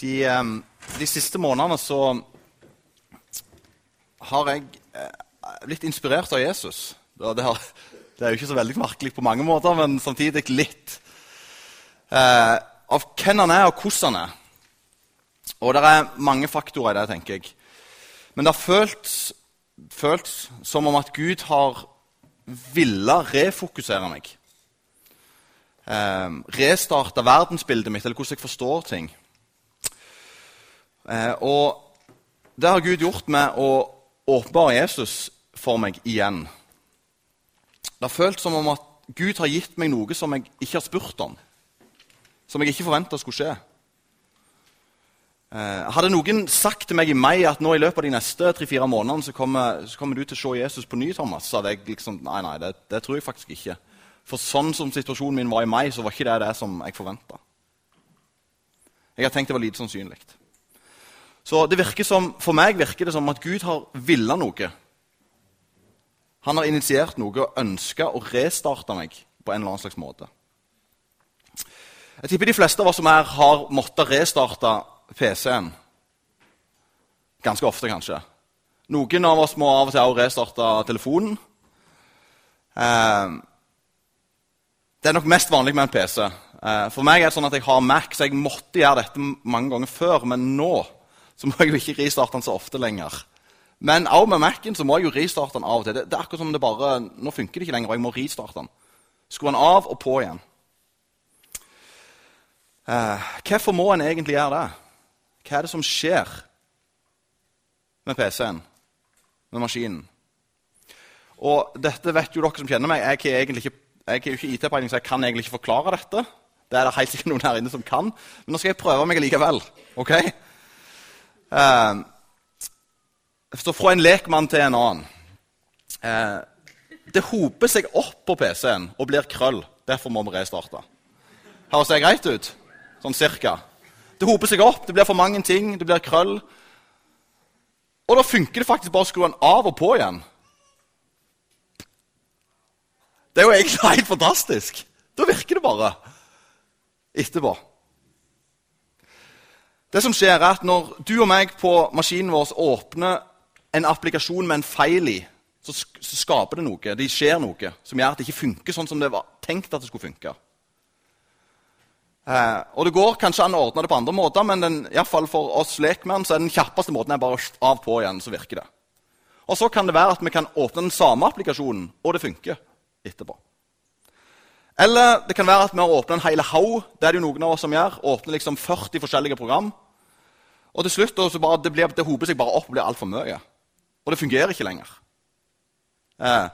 De, eh, de siste månedene så har jeg eh, blitt inspirert av Jesus. Det, har, det, er jo ikke så veldig merkelig på mange måter, men samtidig litt. Eh, av hvem han er, og hvordan han er. Og det er mange faktorer i det, tenker jeg. Men det har føltes, følt som om at Gud har ville refokusere meg. Eh, restarte verdensbildet mitt, eller hvordan jeg forstår ting. Eh, og det har Gud gjort med å åpenbare Jesus for meg igjen. Det har føltes som om at Gud har gitt meg noe som jeg ikke har spurt om. Som jeg ikke forventa skulle skje. Eh, hadde noen sagt til meg i mai at nå i løpet av de neste tre-fire månedene så kommer, så kommer, du til å se Jesus på ny, Thomas, så hadde jeg liksom Nei, nei, det, det tror jeg faktisk ikke. For sånn som situasjonen min var i mai, så var ikke det det som jeg forventa. Jeg har tenkt det var lite sannsynlig. Så det virker som, For meg virker det som at Gud har villa noe. Han har initiert noe og ønska å restarte meg på en eller annen slags måte. Jeg tipper de fleste av oss som her har måttet restarte PC-en. Ganske ofte, kanskje. Noen av oss må av og til også restarte telefonen. Eh, det er nok mest vanlig med en PC. Eh, for meg er det sånn at jeg har Mac, så jeg måtte gjøre dette mange ganger før. Men nå så må jeg jo ikke ristarte den så ofte lenger. Men òg med Mac-en så må jeg jo ristarte den av og til. Det, det, er akkurat som det bare, Nå funker det ikke lenger, og jeg må ristarte den. Skru den av og på igjen. Eh, hvorfor må en egentlig gjøre det? Hva er det som skjer med PC-en, med maskinen? Og dette vet jo dere som kjenner meg. Jeg er, jo ikke IT-peiling, så jeg kan egentlig ikke forklare dette. Det er det helt sikkert noen her inne som kan. Men nå skal jeg prøve meg likevel. ok? Eh, så fra en lekmann til en annen. Eh, det hoper seg opp på PC-en og blir krøll. Derfor må vi restarte. Høres det greit ut? Sånn cirka. Det hoper seg opp, det blir for mange ting, det blir krøll. Og da funker det faktisk bare å skru den av og på igjen. Det er jo egentlig helt fantastisk. Da virker det bare etterpå. Det som skjer er at Når du og meg på maskinen vår åpner en applikasjon med en feil i, så, skaper det noe. Det skjer noe som gjør at det ikke funker sånn som det var tenkt at det skulle funke. Eh, og Det går kanskje an å ordne det på andre måter, men den, i fall for oss lekmenn så er den kjappeste måten er bare av på igjen, så virker det. Og Så kan det være at vi kan åpne den samme applikasjonen, og det funker etterpå. Eller det kan være at vi har åpna en hel haug. Det er det jo noen av oss som gjør. Åpner liksom 40 forskjellige program. Og til slutt så bare, det, blir, det hoper seg bare opp og blir altfor mye. Og det fungerer ikke lenger. Eh,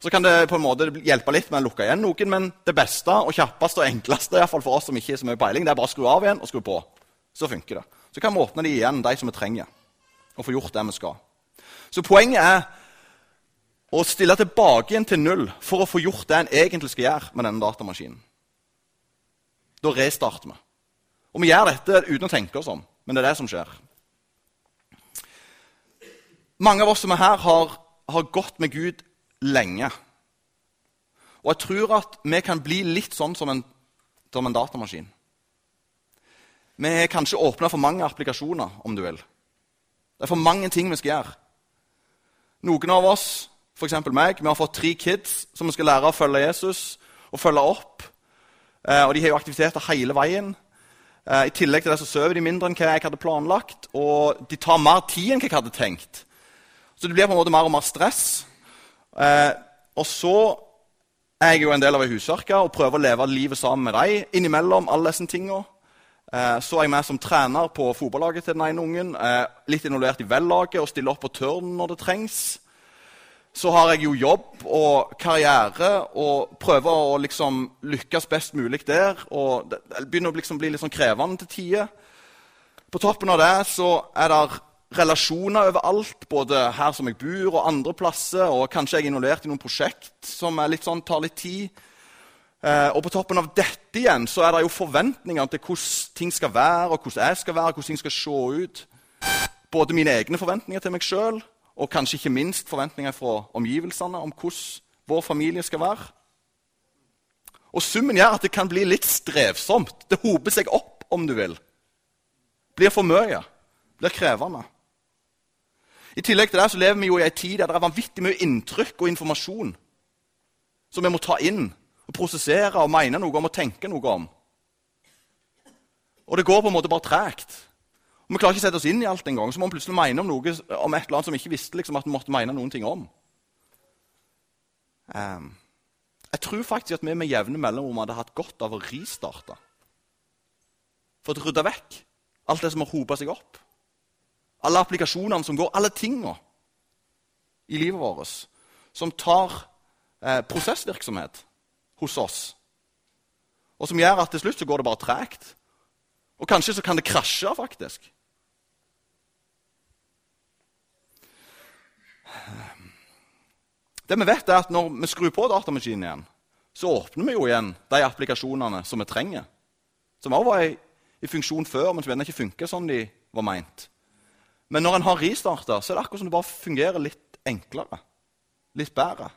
så kan det på en måte hjelpe litt med å lukke igjen noen, men det beste og kjappeste og enkleste i hvert fall for oss som ikke er så mye peiling, det er bare å skru av igjen og skru på. Så funker det. Så kan vi åpne de igjen, de som vi trenger, og få gjort det vi skal. Så poenget er og stille tilbake igjen til null for å få gjort det en egentlig skal gjøre med denne datamaskinen. Da restarter vi. Og vi gjør dette uten å tenke oss om, men det er det som skjer. Mange av oss som er her, har, har gått med Gud lenge. Og jeg tror at vi kan bli litt sånn som en, som en datamaskin. Vi har kanskje åpna for mange applikasjoner, om du vil. Det er for mange ting vi skal gjøre. Noen av oss f.eks. meg. Vi har fått tre kids som vi skal lære å følge Jesus og følge opp. Eh, og De har jo aktiviteter hele veien. Eh, I tillegg til det så sover de mindre enn hva jeg hadde planlagt. Og de tar mer tid enn hva jeg hadde tenkt. Så det blir på en måte mer og mer stress. Eh, og så er jeg jo en del av ei husverke og prøver å leve livet sammen med dem. Innimellom alle disse tingene. Eh, så er jeg med som trener på fotballaget til den ene ungen. Eh, litt involvert i vellaget og stiller opp på turn når det trengs så har jeg jo jobb og karriere og prøver å liksom lykkes best mulig der. og Det begynner å liksom bli litt sånn krevende til tider. På toppen av det så er det relasjoner overalt, både her som jeg bor, og andre plasser. Og kanskje jeg er involvert i noen prosjekt som litt sånn, tar litt tid. Eh, og på toppen av dette igjen så er det jo forventninger til hvordan ting skal være, og hvordan jeg skal være, hvordan ting skal se ut. Både mine egne forventninger til meg sjøl og kanskje ikke minst forventninger fra omgivelsene om hvordan vår familie skal være. Og Summen gjør at det kan bli litt strevsomt. Det hoper seg opp, om du vil. blir for mye, blir krevende. I tillegg til det så lever vi jo i en tid der det er vanvittig mye inntrykk og informasjon som vi må ta inn og prosessere og mene noe om og tenke noe om. Og det går på en måte bare tregt. Vi klarer ikke å sette oss inn i alt engang. Så må vi plutselig mene om noe om et eller annet som vi ikke visste liksom, at vi måtte mene noen ting om. Um, jeg tror faktisk at vi med jevne mellomrom hadde hatt godt av å ristarte. For å rydde vekk alt det som har hopa seg opp. Alle applikasjonene som går, alle tinga i livet vårt som tar eh, prosessvirksomhet hos oss. Og som gjør at til slutt så går det bare tregt. Og kanskje så kan det krasje, faktisk. Det vi vet er at Når vi skrur på datamaskinen igjen, så åpner vi jo igjen de applikasjonene som vi trenger. Som også var i, i funksjon før, men som ennå ikke funker sånn de var meint. Men når en har restarta, så er det akkurat som det bare fungerer litt enklere. Litt bedre.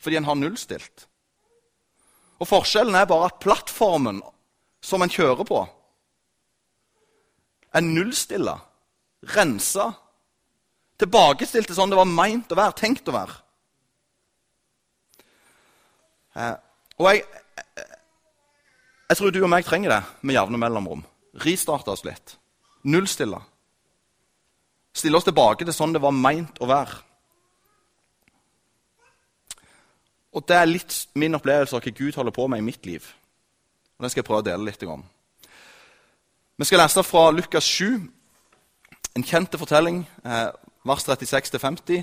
Fordi en har nullstilt. Og Forskjellen er bare at plattformen som en kjører på, er nullstilla, rensa, tilbakestilt til sånn det var meint å være, tenkt å være. Eh, og jeg, jeg tror du og meg trenger det med jevne mellomrom. Ristarte oss litt. Nullstille. Stille oss tilbake til sånn det var meint å være. Og Det er litt min opplevelse av hva Gud holder på med i mitt liv. Og Den skal jeg prøve å dele litt om. Vi skal lese fra Lukas 7, en kjent fortelling, eh, vers 36-50.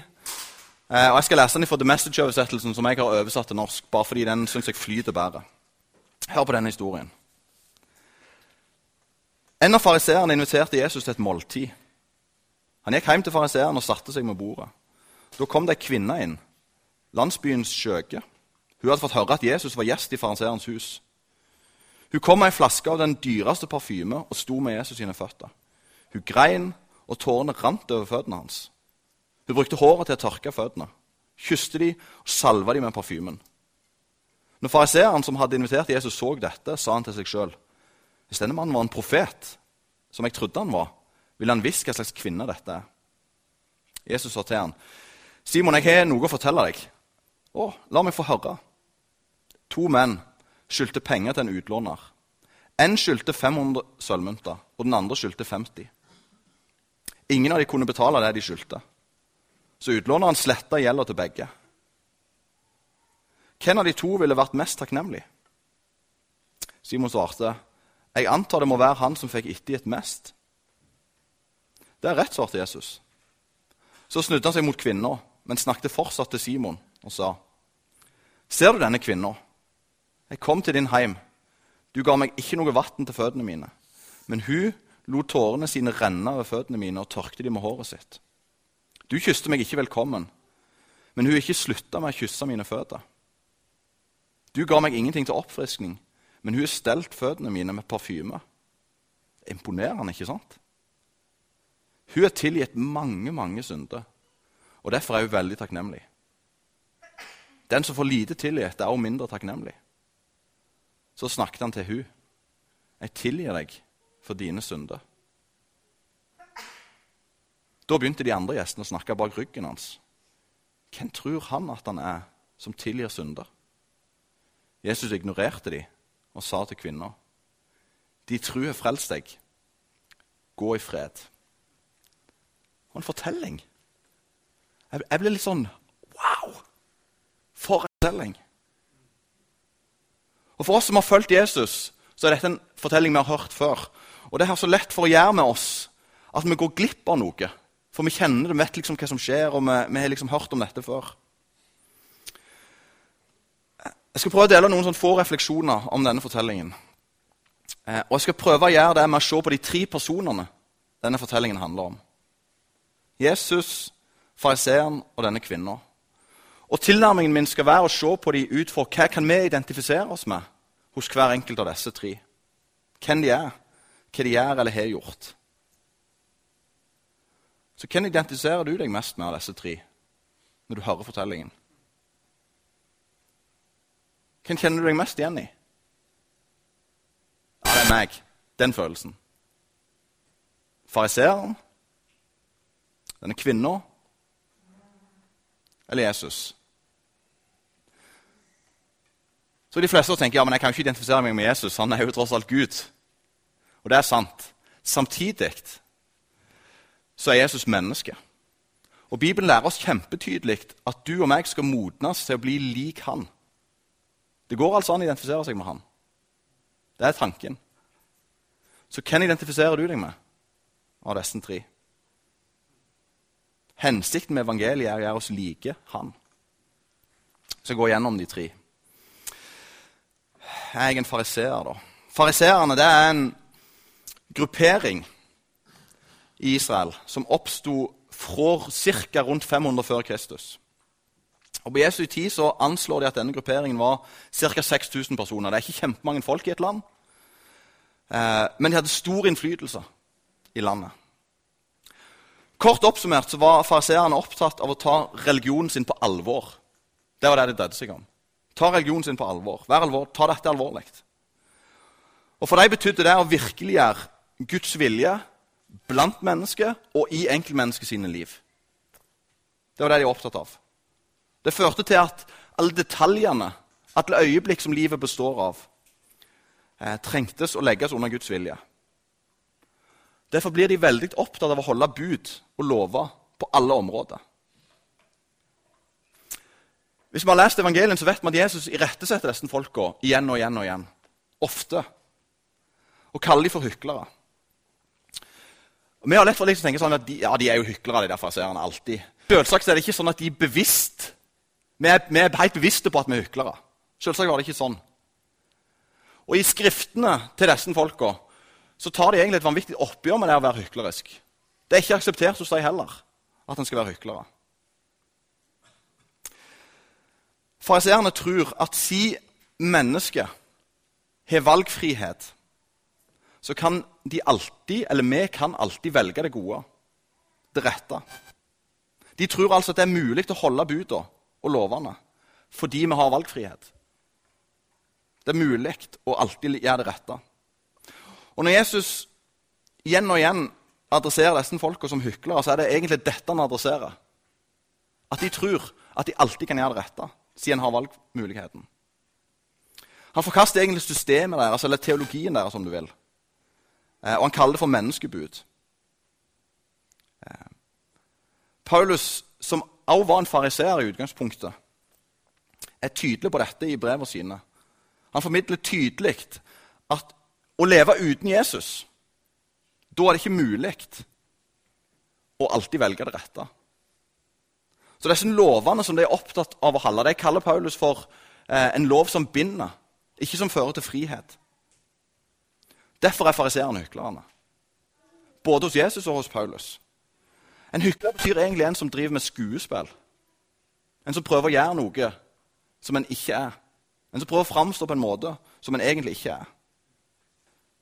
Eh, og Jeg skal lese den fra The Message-oversettelsen som jeg har oversatt til norsk. bare fordi den synes jeg flyter bedre. Hør på denne historien. En av fariseerne inviterte Jesus til et måltid. Han gikk hjem til fariseeren og satte seg med bordet. Da kom det ei kvinne inn, landsbyens skjøge. Hun hadde fått høre at Jesus var gjest i fariseerens hus. Hun kom med ei flaske av den dyreste parfyme og sto med Jesus sine føtter. Hun grein, og tårene rant over føttene hans. Hun brukte håret til å tørke føttene, kysste de og salva de med parfymen. Når fariseeren som hadde invitert Jesus, så dette, sa han til seg sjøl hvis denne mannen var en profet, som jeg trodde han var, ville han visst hva slags kvinne dette er. Jesus sa til han, Simon, jeg har noe å fortelle deg. Å, la meg få høre. To menn skyldte penger til en utlåner. En skyldte 500 sølvmynter, og den andre skyldte 50. Ingen av dem kunne betale det de skyldte. Så utlåneren sletta gjelda til begge. Hvem av de to ville vært mest takknemlig? Simon svarte, 'Jeg antar det må være han som fikk ettergitt mest.' Det er rett, svarte Jesus. Så snudde han seg mot kvinna, men snakket fortsatt til Simon og sa, 'Ser du denne kvinna? Jeg kom til din heim. Du ga meg ikke noe vann til føttene mine.' Men hun lot tårene sine renne over føttene mine og tørkte de med håret sitt. Du kysste meg ikke velkommen, men hun ikke slutta med å kysse mine føtter. Du ga meg ingenting til oppfriskning, men hun har stelt føttene mine med parfyme. Imponerende, ikke sant? Hun er tilgitt mange, mange synder, og derfor er hun veldig takknemlig. Den som får lite tilgitt, er også mindre takknemlig. Så snakket han til hun. Jeg tilgir deg for dine synder. Da begynte de andre gjestene å snakke bak ryggen hans. Hvem tror han at han er, som tilgir synder? Jesus ignorerte de og sa til kvinna, de tror har frelst deg. Gå i fred. Og en fortelling. Jeg, jeg ble litt sånn Wow! For en fortelling. Og For oss som har fulgt Jesus, så er dette en fortelling vi har hørt før. Og det er så lett for å gjøre med oss at vi går glipp av noe for vi kjenner det, vi vet liksom hva som skjer, og vi, vi har liksom hørt om dette før. Jeg skal prøve å dele noen sånn få refleksjoner om denne fortellingen. Eh, og jeg skal prøve å gjøre det med å se på de tre personene denne fortellingen handler om. Jesus, fariseeren og denne kvinna. Og Tilnærmingen min skal være å se på de ut for hva kan vi identifisere oss med hos hver enkelt av disse tre. Hvem de er, hva de gjør eller har gjort. Så hvem identifiserer du deg mest med av disse tre når du hører fortellingen? Hvem kjenner du deg mest igjen i? Ja, det er meg. Den følelsen. Fariseeren? Denne kvinna? Eller Jesus? Så de fleste tenker ja, men jeg kan ikke identifisere meg med Jesus. Han er jo tross alt Gud. Og det er sant. Samtidig så er Jesus menneske. Og Bibelen lærer oss kjempetydelig at du og meg skal modnes til å bli lik han. Det går altså an å identifisere seg med han. Det er tanken. Så hvem identifiserer du deg med av disse tre? Hensikten med evangeliet er å gjøre oss like han. Så jeg går gjennom de tre. Jeg er en fariseer, da. Fariseerne er en gruppering i Israel som oppsto fra ca. rundt 500 før Kristus. Og På Jesu tid så anslår de at denne grupperingen var ca. 6000 personer. Det er ikke kjempemange folk i et land, eh, men de hadde stor innflytelse i landet. Kort oppsummert så var fariseerne opptatt av å ta religionen sin på alvor. Det var det de dreide seg om. Ta religionen sin på alvor. Vær alvor. Ta dette alvorlig. Og For dem betydde det å virkeliggjøre Guds vilje blant mennesker og i enkeltmennesket sine liv. Det var det de var opptatt av. Det førte til at alle detaljene, alle øyeblikk som livet består av, eh, trengtes å legges under Guds vilje. Derfor blir de veldig opptatt av å holde bud og lover på alle områder. Hvis vi har lest evangelien, så vet vi at Jesus irettesetter disse folka igjen og igjen og igjen. Ofte. Og kaller dem for hyklere. Og vi har lett for liksom å tenke sånn at de, ja, de er jo hyklere, de der fariseerne. alltid. Selvsagt er det ikke sånn at de er bevisst vi er, vi er helt bevisste på at vi er hyklere. Selvsagt var det ikke sånn. Og I skriftene til disse folka så tar de egentlig et vanvittig oppgjør med det å være hyklerisk. Det er ikke akseptert hos dem heller at en skal være hyklere. Fariseerne tror at si menneske har valgfrihet så kan de alltid, eller vi kan alltid velge det gode, det rette. De tror altså at det er mulig å holde budene og lovene fordi vi har valgfrihet. Det er mulig å alltid gjøre det rette. Og Når Jesus igjen og igjen adresserer disse folka som hyklere, så er det egentlig dette han adresserer. At de tror at de alltid kan gjøre det rette, siden han har valgmuligheten. Han forkaster egentlig systemet deres, eller teologien deres, om du vil. Eh, og han kaller det for menneskebud. Eh, Paulus, som også var en fariseer i utgangspunktet, er tydelig på dette i brevene sine. Han formidler tydelig at å leve uten Jesus, da er det ikke mulig å alltid velge det rette. Så disse lovene som de er opptatt av å holde, de kaller Paulus for eh, en lov som binder, ikke som fører til frihet. Derfor er fariseerne hyklerne. Både hos Jesus og hos Paulus. En hykler betyr egentlig en som driver med skuespill. En som prøver å gjøre noe som en ikke er. En som prøver å framstå på en måte som en egentlig ikke er.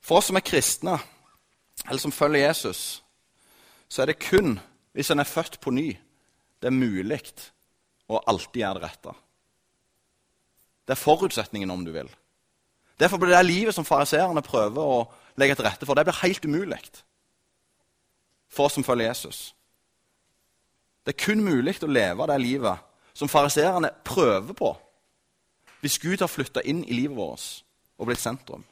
For oss som er kristne, eller som følger Jesus, så er det kun hvis en er født på ny, det er mulig å alltid gjøre det rette. Det er forutsetningen, om du vil. Derfor blir det livet som fariseerne prøver å legge til rette for, det blir helt umulig for oss som følger Jesus. Det er kun mulig å leve det livet som fariseerne prøver på, hvis Gud har flytta inn i livet vårt og blitt sentrum.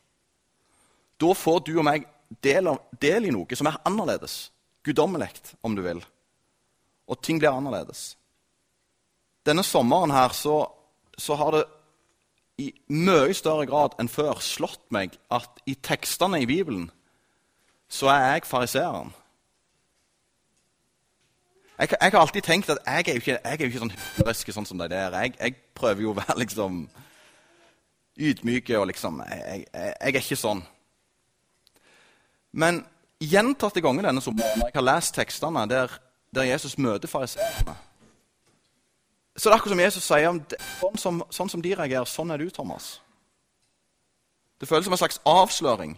Da får du og meg del, av, del i noe som er annerledes, guddommelig, om du vil. Og ting blir annerledes. Denne sommeren her så, så har det i mye større grad enn før slått meg at i tekstene i Bibelen så er jeg fariseeren. Jeg, jeg, har alltid tenkt at jeg er jo ikke, jeg er jo ikke sånn hyggelig sånn som de der. Jeg, jeg, prøver jo å være liksom ydmyk og liksom jeg, jeg, er ikke sånn. Men gjentatte ganger denne sommeren jeg har lest tekstene der, der Jesus møter fariseerne så det er akkurat som Jesus sier sånn, som, sånn som de reagerer, sånn er du, Thomas. Det føles som en slags avsløring.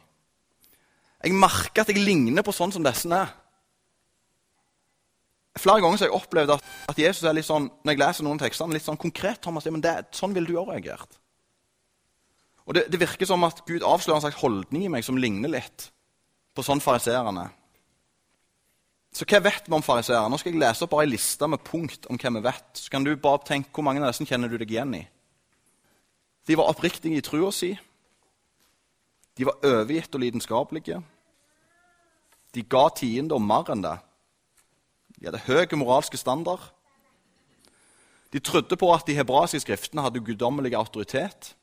Jeg merker at jeg ligner på sånn som disse er. Flere ganger har jeg opplevd at, at, Jesus er litt sånn, når jeg leser noen tekster, litt sånn konkret. Thomas, ja, men det, Sånn ville du òg reagert. Og det, det, virker som at Gud avslører en slags holdning i meg som ligner litt på sånn fariseerne. Så hva vet vi om fariseere? Nå skal jeg lese opp bare en liste med punkt om hva vi vet. Så kan du bare tenke hvor mange av disse kjenner du deg igjen i. De var oppriktige i trua si. De var overgitt og lidenskapelige. De ga tiende og mer enn det. De hadde høy moralske standard. De trodde på at de hebraiske skriftene hadde guddommelig autoritet.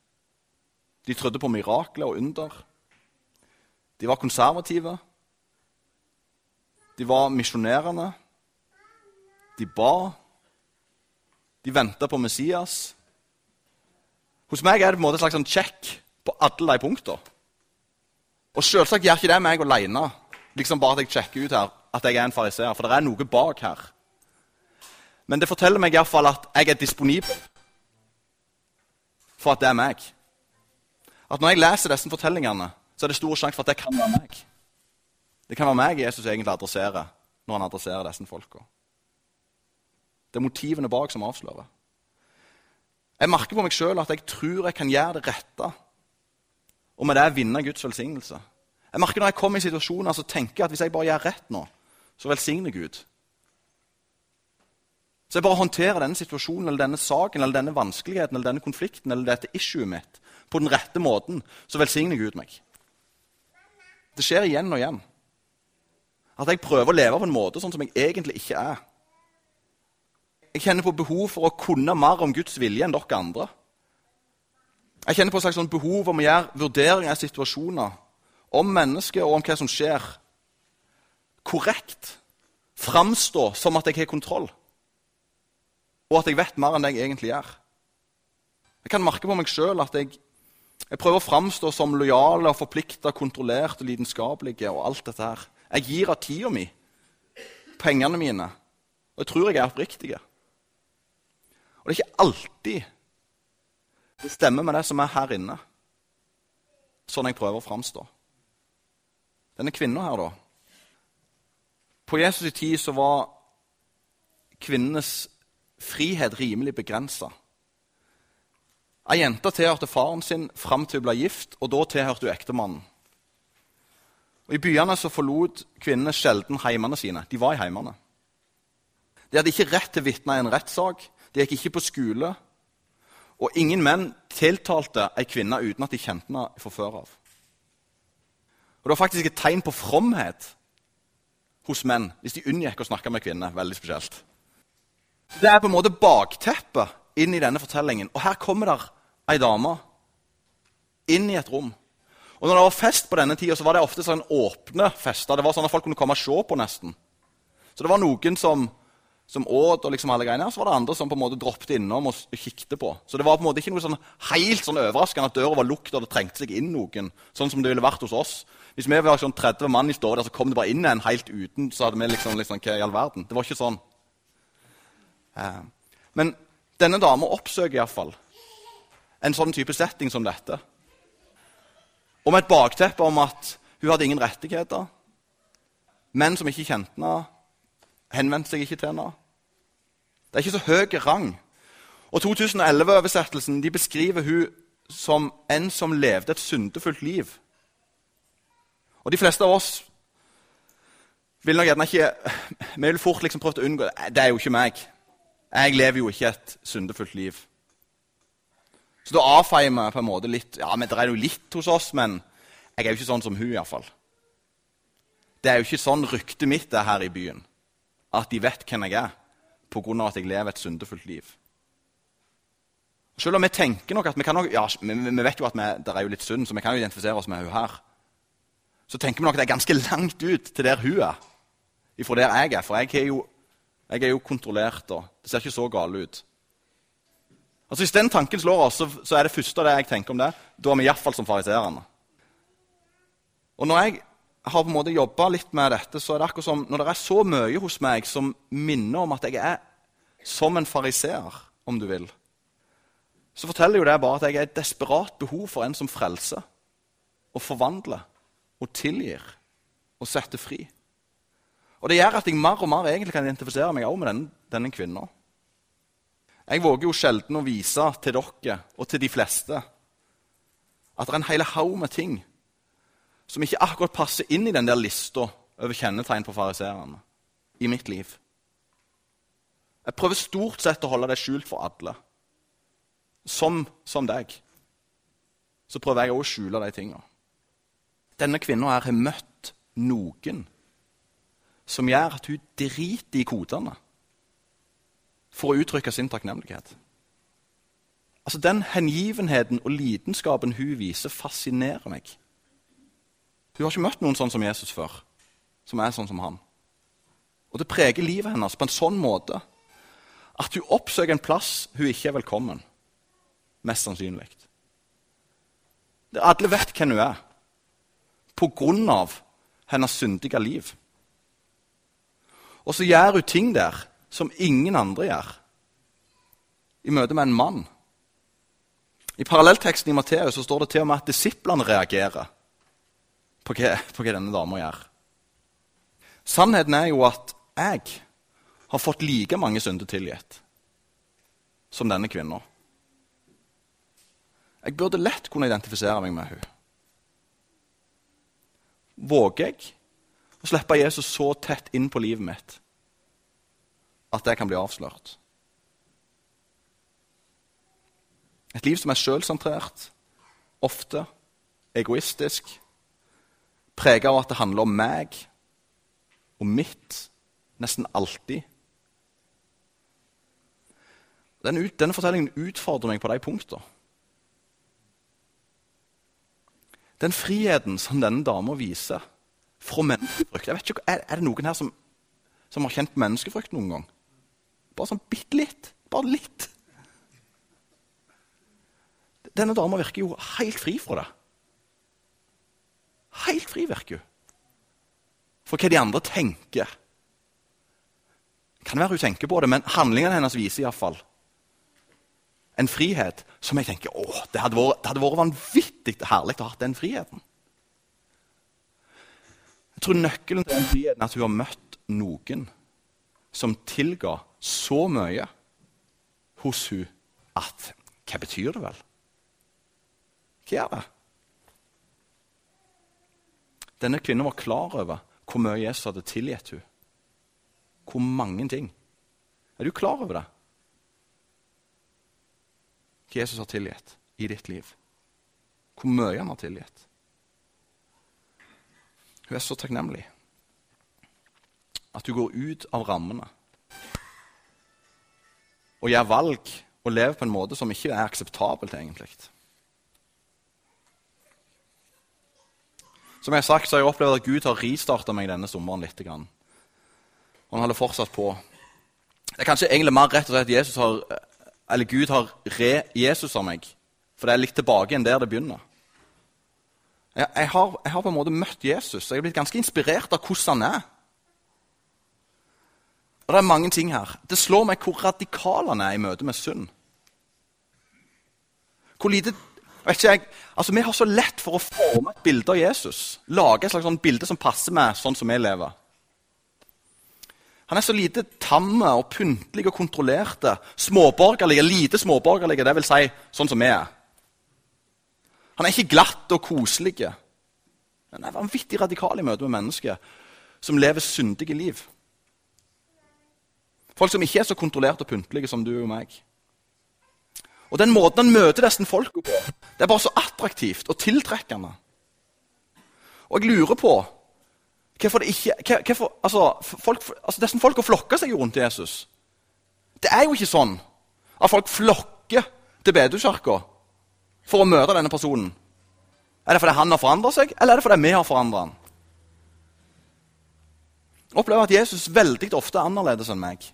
De trodde på mirakler og under. De var konservative. De var misjonerende. De ba. De venta på Messias. Hos meg er det på en måte et slags sånn på alle de punktene. Og selvsagt gjør ikke det meg alene, liksom bare at jeg sjekker ut her at jeg er en fariseer. For det er noe bak her. Men det forteller meg iallfall at jeg er disponibel for at det er meg. At når jeg leser disse fortellingene, så er det stor sjanse for at det kan være meg. Det kan være meg Jesus egentlig adresserer når han adresserer disse folka. Det er motivene bak som avslører. Jeg merker på meg sjøl at jeg tror jeg kan gjøre det rette, og med det vinne Guds velsignelse. Jeg merker Når jeg kommer i situasjoner, så tenker jeg at hvis jeg bare gjør rett nå, så velsigner Gud. Så jeg bare håndterer denne situasjonen eller denne saken eller denne vanskeligheten eller denne konflikten eller dette issuet mitt på den rette måten, så velsigner Gud meg. Det skjer igjen og igjen. At jeg prøver å leve på en måte sånn som jeg egentlig ikke er. Jeg kjenner på behov for å kunne mer om Guds vilje enn dere andre. Jeg kjenner på et slags sånn behov om å gjøre vurderinger av situasjoner, om mennesket og om hva som skjer, korrekt. Framstå som at jeg har kontroll, og at jeg vet mer enn det jeg egentlig gjør. Jeg kan merke på meg sjøl at jeg jeg prøver å framstå som lojal og forplikta, og lidenskapelig. og alt dette her. Jeg gir av tida mi, pengene mine, og jeg tror jeg er oppriktig. Og det er ikke alltid det stemmer med det som er her inne, sånn jeg prøver å framstå. Denne kvinna her, da På Jesus' tid så var kvinnenes frihet rimelig begrensa. Ei jente tilhørte faren sin fram til hun ble gift, og da tilhørte hun ektemannen. Og I byene så forlot kvinnene sjelden heimene sine. De var i heimene. De hadde ikke rett til å vitne i en rettssak, de gikk ikke på skole. Og ingen menn tiltalte ei kvinne uten at de kjente henne fra før av. Og Det var faktisk et tegn på fromhet hos menn hvis de unngikk å snakke med kvinner. Veldig spesielt. Det er på en måte bakteppet inn i denne fortellingen. Og her kommer der ei dame inn i et rom. Og når det var fest på denne tida, så var det ofte sånn åpne fester. Det var sånn at folk kunne komme og se på, nesten. Så det var noen som, som åt, og liksom alle greiene, så var det andre som på en måte droppet innom og kikket på. Så det var på en måte ikke noe sånn helt sånn overraskende at døra var lukket og det trengte seg inn noen. Sånn som det ville vært hos oss. Hvis vi var sånn 30 mann i stua så kom det bare inn en helt uten. så hadde vi liksom, liksom hva i all verden? Det var ikke sånn. Eh, men denne dama oppsøker iallfall en sånn type setting som dette. Og med et bakteppe om at hun hadde ingen rettigheter. Menn som ikke kjente henne, henvendte seg ikke til henne. Det er ikke så høy rang. Og 2011-oversettelsen beskriver hun som en som levde et syndefullt liv. Og de fleste av oss vil nok gjerne ikke Vi vil fort liksom prøve å unngå det. Det er jo ikke meg. Jeg lever jo ikke et syndefullt liv. Så da avfeier vi på en måte litt Ja, men det er jo litt hos oss, men jeg er jo ikke sånn som hun iallfall. Det er jo ikke sånn ryktet mitt er her i byen, at de vet hvem jeg er pga. at jeg lever et syndefullt liv. Selv om vi tenker nok at vi kan nok, ja, vi vet jo at vi, det er jo litt synd, så vi kan jo identifisere oss med hun her. Så tenker vi nok at det er ganske langt ut til der hun er, ifra der jeg er. For jeg er jo, jeg er jo kontrollert, og det ser ikke så galt ut. Altså Hvis den tanken slår oss, så, er det første av det jeg tenker om det, da er vi iallfall som fariseerne. Og når jeg har på en måte jobba litt med dette, så er det akkurat som når det er så mye hos meg som minner om at jeg er som en fariseer, om du vil, så forteller jo det bare at jeg er et desperat behov for en som frelser og forvandler og tilgir og setter fri. Og Det gjør at jeg mer og mer egentlig kan identifisere meg også med denne, denne kvinna. Jeg våger jo sjelden å vise til dere og til de fleste at det er en hel haug med ting som ikke akkurat passer inn i den der lista over kjennetegn på fariseerne. i mitt liv. Jeg prøver stort sett å holde det skjult for alle. Som, som deg. Så prøver jeg òg å skjule de tinga. Denne kvinna her har møtt noen som gjør at hun driter i kodene for å uttrykke sin takknemlighet. Altså, Den hengivenheten og lidenskapen hun viser, fascinerer meg. Hun har ikke møtt noen sånn som Jesus før, som er sånn som han. Og Det preger livet hennes på en sånn måte at hun oppsøker en plass hun ikke er velkommen. Mest sannsynlig. Alle vet hvem hun er på grunn av hennes syndige liv. Og så gjør hun ting der som ingen andre gjør, i møte med en mann. I parallellteksten i Matteus står det til og med at disiplene reagerer på hva, på hva denne dama gjør. Sannheten er jo at jeg har fått like mange synder tilgitt som denne kvinna. Jeg burde lett kunne identifisere meg med henne. Våger jeg å slippe Jesus så tett inn på livet mitt at det kan bli avslørt? Et liv som er sjølsentrert, ofte egoistisk, prega av at det handler om meg og mitt nesten alltid. Denne, denne fortellingen utfordrer meg på de punktene. Den friheten som denne dama viser fra menneskefrykt jeg vet ikke, er, er det noen her som, som har kjent menneskefrykt noen gang? Bare sånn bitte litt. Bare litt. Denne dama virker jo helt fri fra det. Helt fri virker hun. For hva de andre tenker. Kan være hun tenker på det, men handlingene hennes viser iallfall en frihet som jeg tenker åh, det hadde vært, det hadde vært vanvittig herlig å ha den friheten. Jeg tror nøkkelen til den friheten er at hun har møtt noen som tilga så mye hos hun at Hva betyr det vel? Hva er det? Denne kvinnen var klar over hvor mye Jesus hadde tilgitt henne. Hvor mange ting. Er du klar over det? Hva Jesus har tilgitt i ditt liv. Hvor mye han har tilgitt. Hun er så takknemlig at du går ut av rammene og gjør valg og lever på en måte som ikke er akseptabelt, egentlig. Som jeg har sagt, så har jeg opplevd at Gud har ristarta meg denne sommeren litt. Og han holder fortsatt på. Det er kanskje egentlig mer rett å si at Jesus har, eller Gud har re-Jesus av meg. For det er litt tilbake enn der det begynner. Jeg, jeg, har, jeg, har, på en måte møtt Jesus, jeg er blitt ganske inspirert av hvordan han er. Og Det er mange ting her. Det slår meg hvor radikal han er i møte med synd. Hvor lite vet ikke jeg, altså Vi har så lett for å forme et bilde av Jesus. Lage et slags sånn bilde som passer med sånn som vi lever. Han er så lite tamme og pyntelig og kontrollerte. Småborgerlige, lite småborgerlige, det vil si sånn som vi er. Han er ikke glatt og koselig. Han er vanvittig radikal i møte med mennesker som lever syndige liv. Folk som ikke er så kontrollerte og pyntlige som du og meg. Og Den måten han møter disse folka på, det er bare så attraktivt og tiltrekkende. Og jeg lurer på hvorfor det ikke hvorfor, altså, folk, altså Disse folka flokker seg jo rundt Jesus. Det er jo ikke sånn at folk flokker til bedehuskirka for å møte denne personen. Er det fordi han har forandra seg, eller er det fordi vi har forandra han? Jeg opplever at Jesus veldig ofte er annerledes enn meg.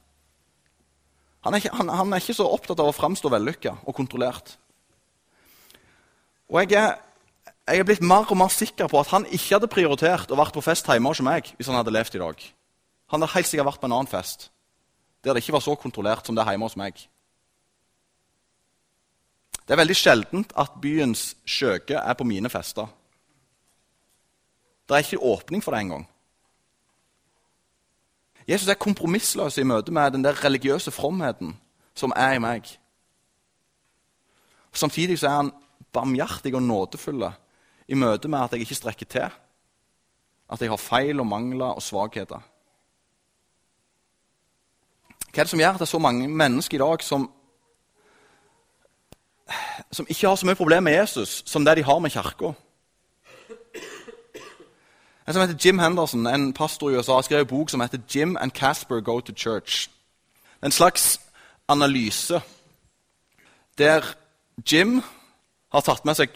Han er, ikke, han, han er ikke, så opptatt av å framstå vellykka og kontrollert. Og jeg er, jeg er, blitt mer og mer sikker på at han ikke hadde prioritert å vært på fest hjemme hos meg hvis han hadde levd i dag. Han hadde helt sikkert vært på en annen fest der det ikke var så kontrollert som det er hjemme hos meg. Det er veldig sjeldent at byens skjøge er på mine fester. Det er ikke åpning for det engang. Jesus er kompromissløs i møte med den der religiøse fromheten som er i meg. Samtidig så er han barmhjertig og nådefull i møte med at jeg ikke strekker til. At jeg har feil og mangler og svakheter. Hva er det som gjør at det er så mange mennesker i dag som, som ikke har så mye problemer med Jesus som det de har med kirka? En som heter Jim Henderson, en pastor i USA, har skrevet en bok som heter 'Jim and Casper Go to Church'. En slags analyse der Jim har tatt med seg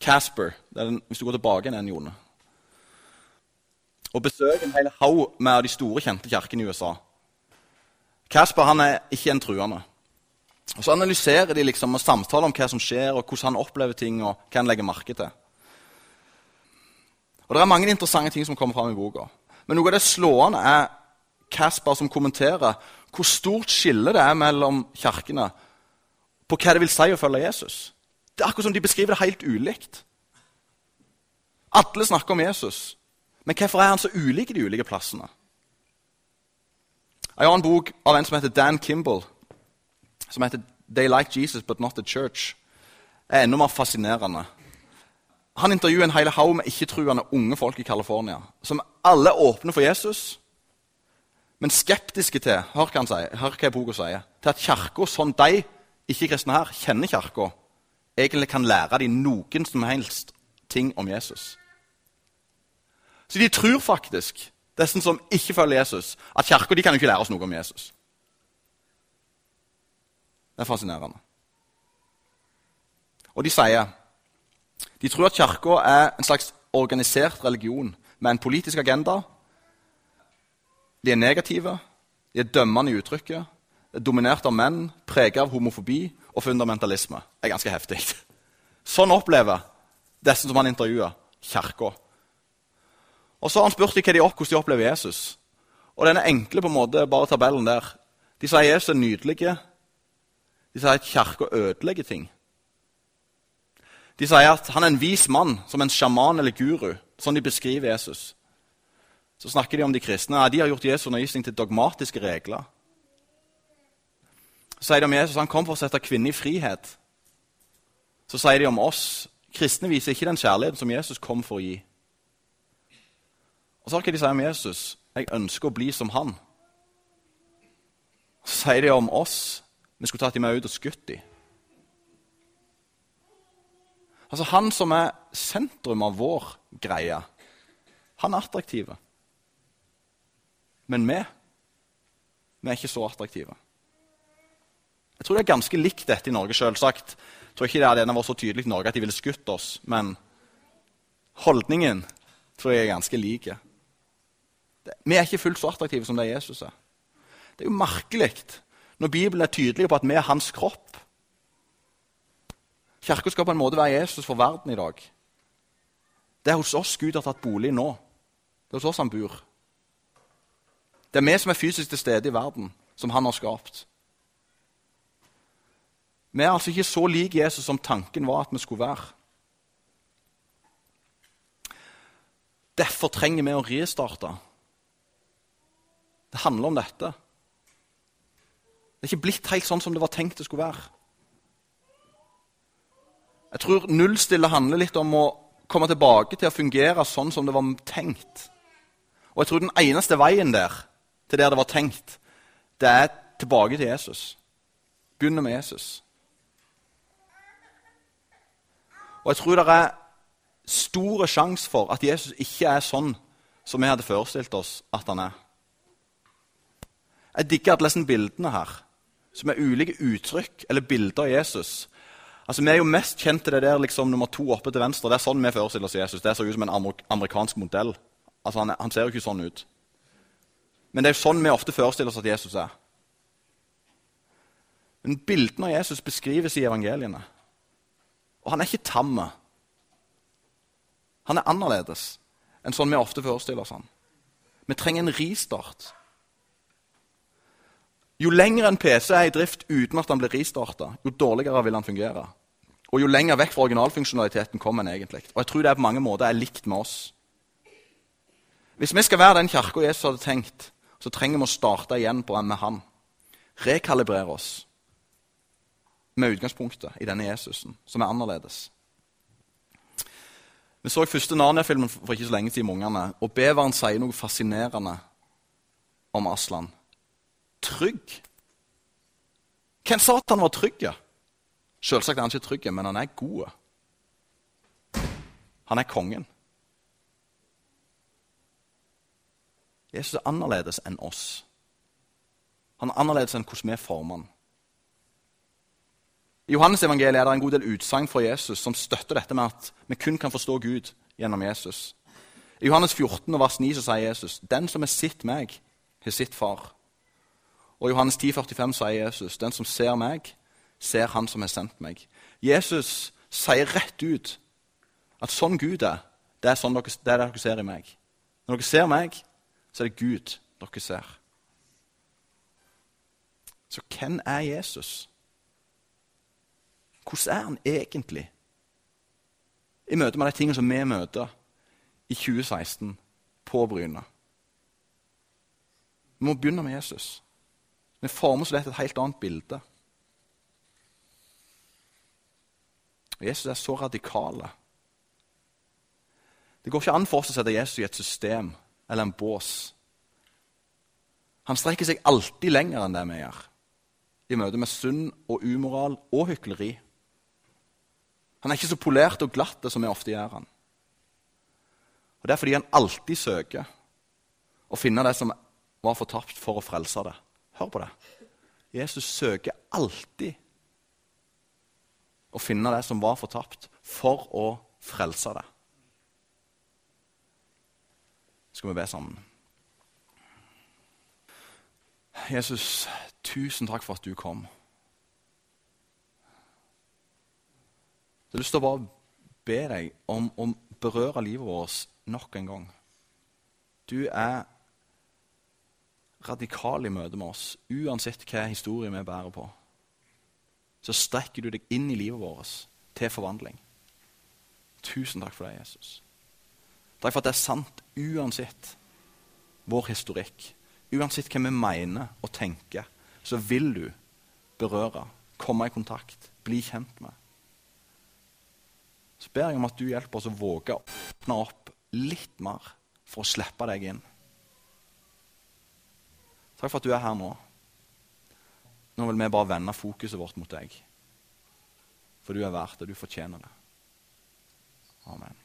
Casper den, Hvis du går tilbake en Jone Og besøker en hel haug med de store, kjente kirkene i USA. Casper han er ikke en truende. Og Så analyserer de liksom og samtaler om hva som skjer, og hvordan han opplever ting. og hva han legger merke til. Og Det er mange interessante ting som kommer fram i boka. Men noe av det slående er Kasper som kommenterer hvor stort skille det er mellom kirkene på hva det vil si å følge Jesus. Det er akkurat som de beskriver det helt ulikt. Alle snakker om Jesus, men hvorfor er han så ulik i de ulike plassene? En bok av en som heter Dan Kimball, som heter 'They Like Jesus, But Not The Church'. er enda mer fascinerende. Han intervjuer en hel haug med ikke-truende unge folk i California, som alle åpner for Jesus, men skeptiske til hør hva han sier, hør hva boka sier, til at kirka, som de ikke-kristne her kjenner kirka, egentlig kan lære dem noen som helst ting om Jesus. Så de tror faktisk, disse som ikke følger Jesus, at kirka kan jo ikke lære oss noe om Jesus. Det er fascinerende. Og de sier de tror at kirka er en slags organisert religion med en politisk agenda. De er negative, de er dømmende i uttrykket, er dominert av menn, preget av homofobi og fundamentalisme. Det er ganske heftig. Sånn opplever disse som han intervjuer, kirka. Og så har han spurt dem de, hvordan de opplever Jesus. Og denne enkle på en måte, bare tabellen der De sier Jesus er nydelig. De sier at kirka ødelegger ting. De sier at han er en vis mann, som en sjaman eller guru. Sånn de beskriver Jesus. Så snakker de om de kristne. Ja, de har gjort Jesu undervisning til dogmatiske regler. Så sier de om Jesus han kom for å sette kvinner i frihet. Så sier de om oss kristne viser ikke den kjærligheten som Jesus kom for å gi. Og så har hva de sier om Jesus. Jeg ønsker å bli som han. Så sier de om oss vi skulle tatt dem med ut og skutt dem. Altså Han som er sentrum av vår greie, han er attraktiv. Men vi, vi er ikke så attraktive. Jeg tror det er ganske likt dette i Norge, selvsagt. Jeg tror ikke det hadde vært så tydelig i Norge at de ville skutt oss, men holdningen tror jeg er ganske lik. Vi er ikke fullt så attraktive som det Jesus er. Det er jo merkelig når Bibelen er tydelig på at vi er hans kropp. Kirka skal på en måte være Jesus for verden i dag. Det er hos oss Gud har tatt bolig nå. Det er hos oss han bor. Det er vi som er fysisk til stede i verden, som han har skapt. Vi er altså ikke så lik Jesus som tanken var at vi skulle være. Derfor trenger vi å restarte. Det handler om dette. Det er ikke blitt helt sånn som det var tenkt det skulle være. Jeg tror nullstille handler litt om å komme tilbake til å fungere sånn som det var tenkt. Og jeg tror den eneste veien der, til der det var tenkt, det er tilbake til Jesus. Begynne med Jesus. Og jeg tror det er stor sjanse for at Jesus ikke er sånn som vi hadde forestilt oss at han er. Jeg digger alle disse bildene her, som er ulike uttrykk eller bilder av Jesus Altså, Vi er jo mest kjent til det der liksom, nummer to oppe til venstre. Det er sånn vi forestiller oss Jesus. Det ser ut som en amerikansk modell. Altså, han, han, ser jo ikke sånn ut. Men det er jo sånn vi ofte forestiller oss at Jesus er. Men bildene av Jesus beskrives i evangeliene. Og han er ikke tam. Han er annerledes enn sånn vi ofte forestiller oss han. Vi trenger en ristart. Jo lenger en PC er i drift uten at han blir restarta, jo dårligere vil han fungere. Og jo lenger vekk fra originalfunksjonaliteten kommer en egentlig. Og jeg tror det på mange måter er likt med oss. Hvis vi skal være den kirka Jesus hadde tenkt, så trenger vi å starte igjen på med han. Rekalibrere oss med utgangspunktet i denne Jesusen, som er annerledes. Vi så første Narnia-filmen for ikke så lenge siden med ungene, og beveren sier noe fascinerende om Aslan. Trygg Hvem sa at han var trygg? Selvsagt er han ikke trygg, men han er god. Han er kongen. Jesus er annerledes enn oss. Han er annerledes enn hvordan vi former han. I Johannes evangeliet er det en god del utsagn fra Jesus som støtter dette med at vi kun kan forstå Gud gjennom Jesus. I Johannes 14, vers 9 så sier Jesus, 'Den som har sett meg, har sett far'. Og I Johannes 10, 45 sier Jesus, 'Den som ser meg, ser Han som har sendt meg'. Jesus sier rett ut at sånn Gud er, det er, sånn dere, det, er det dere ser i meg. Når dere ser meg, så er det Gud dere ser. Så hvem er Jesus? Hvordan er han egentlig? I møte med de tingene som vi møter i 2016 på Bryne. Vi må begynne med Jesus. Vi former så lett et helt annet bilde. Jesus er så radikale. Det går ikke an for oss å sette Jesus i et system eller en bås. Han strekker seg alltid lenger enn det vi gjør, i møte med synd og umoral og hykleri. Han er ikke så polert og glatt som vi ofte gjør han. Og Det er fordi han alltid søker å finne det som var fortapt, for å frelse det. Hør på det. Jesus søker alltid å finne det som var fortapt, for å frelse det. Skal vi be sammen? Jesus, tusen takk for at du kom. Jeg har lyst til å bare be deg om å berøre livet vårt nok en gang. Du er radikal i møte med oss, uansett hva historie vi bærer på. Så strekker du deg inn i livet vårt til forvandling. Tusen takk for det, Jesus. Takk for at det er sant uansett vår historikk. Uansett hva vi mener og tenker, så vil du berøre, komme i kontakt, bli kjent med så ber jeg om at du hjelper oss å våge å åpne opp litt mer for å slippe deg inn. Takk for at du er her nå. Nå vil vi bare vende fokuset vårt mot deg. For du er verdt det, du fortjener det. Amen.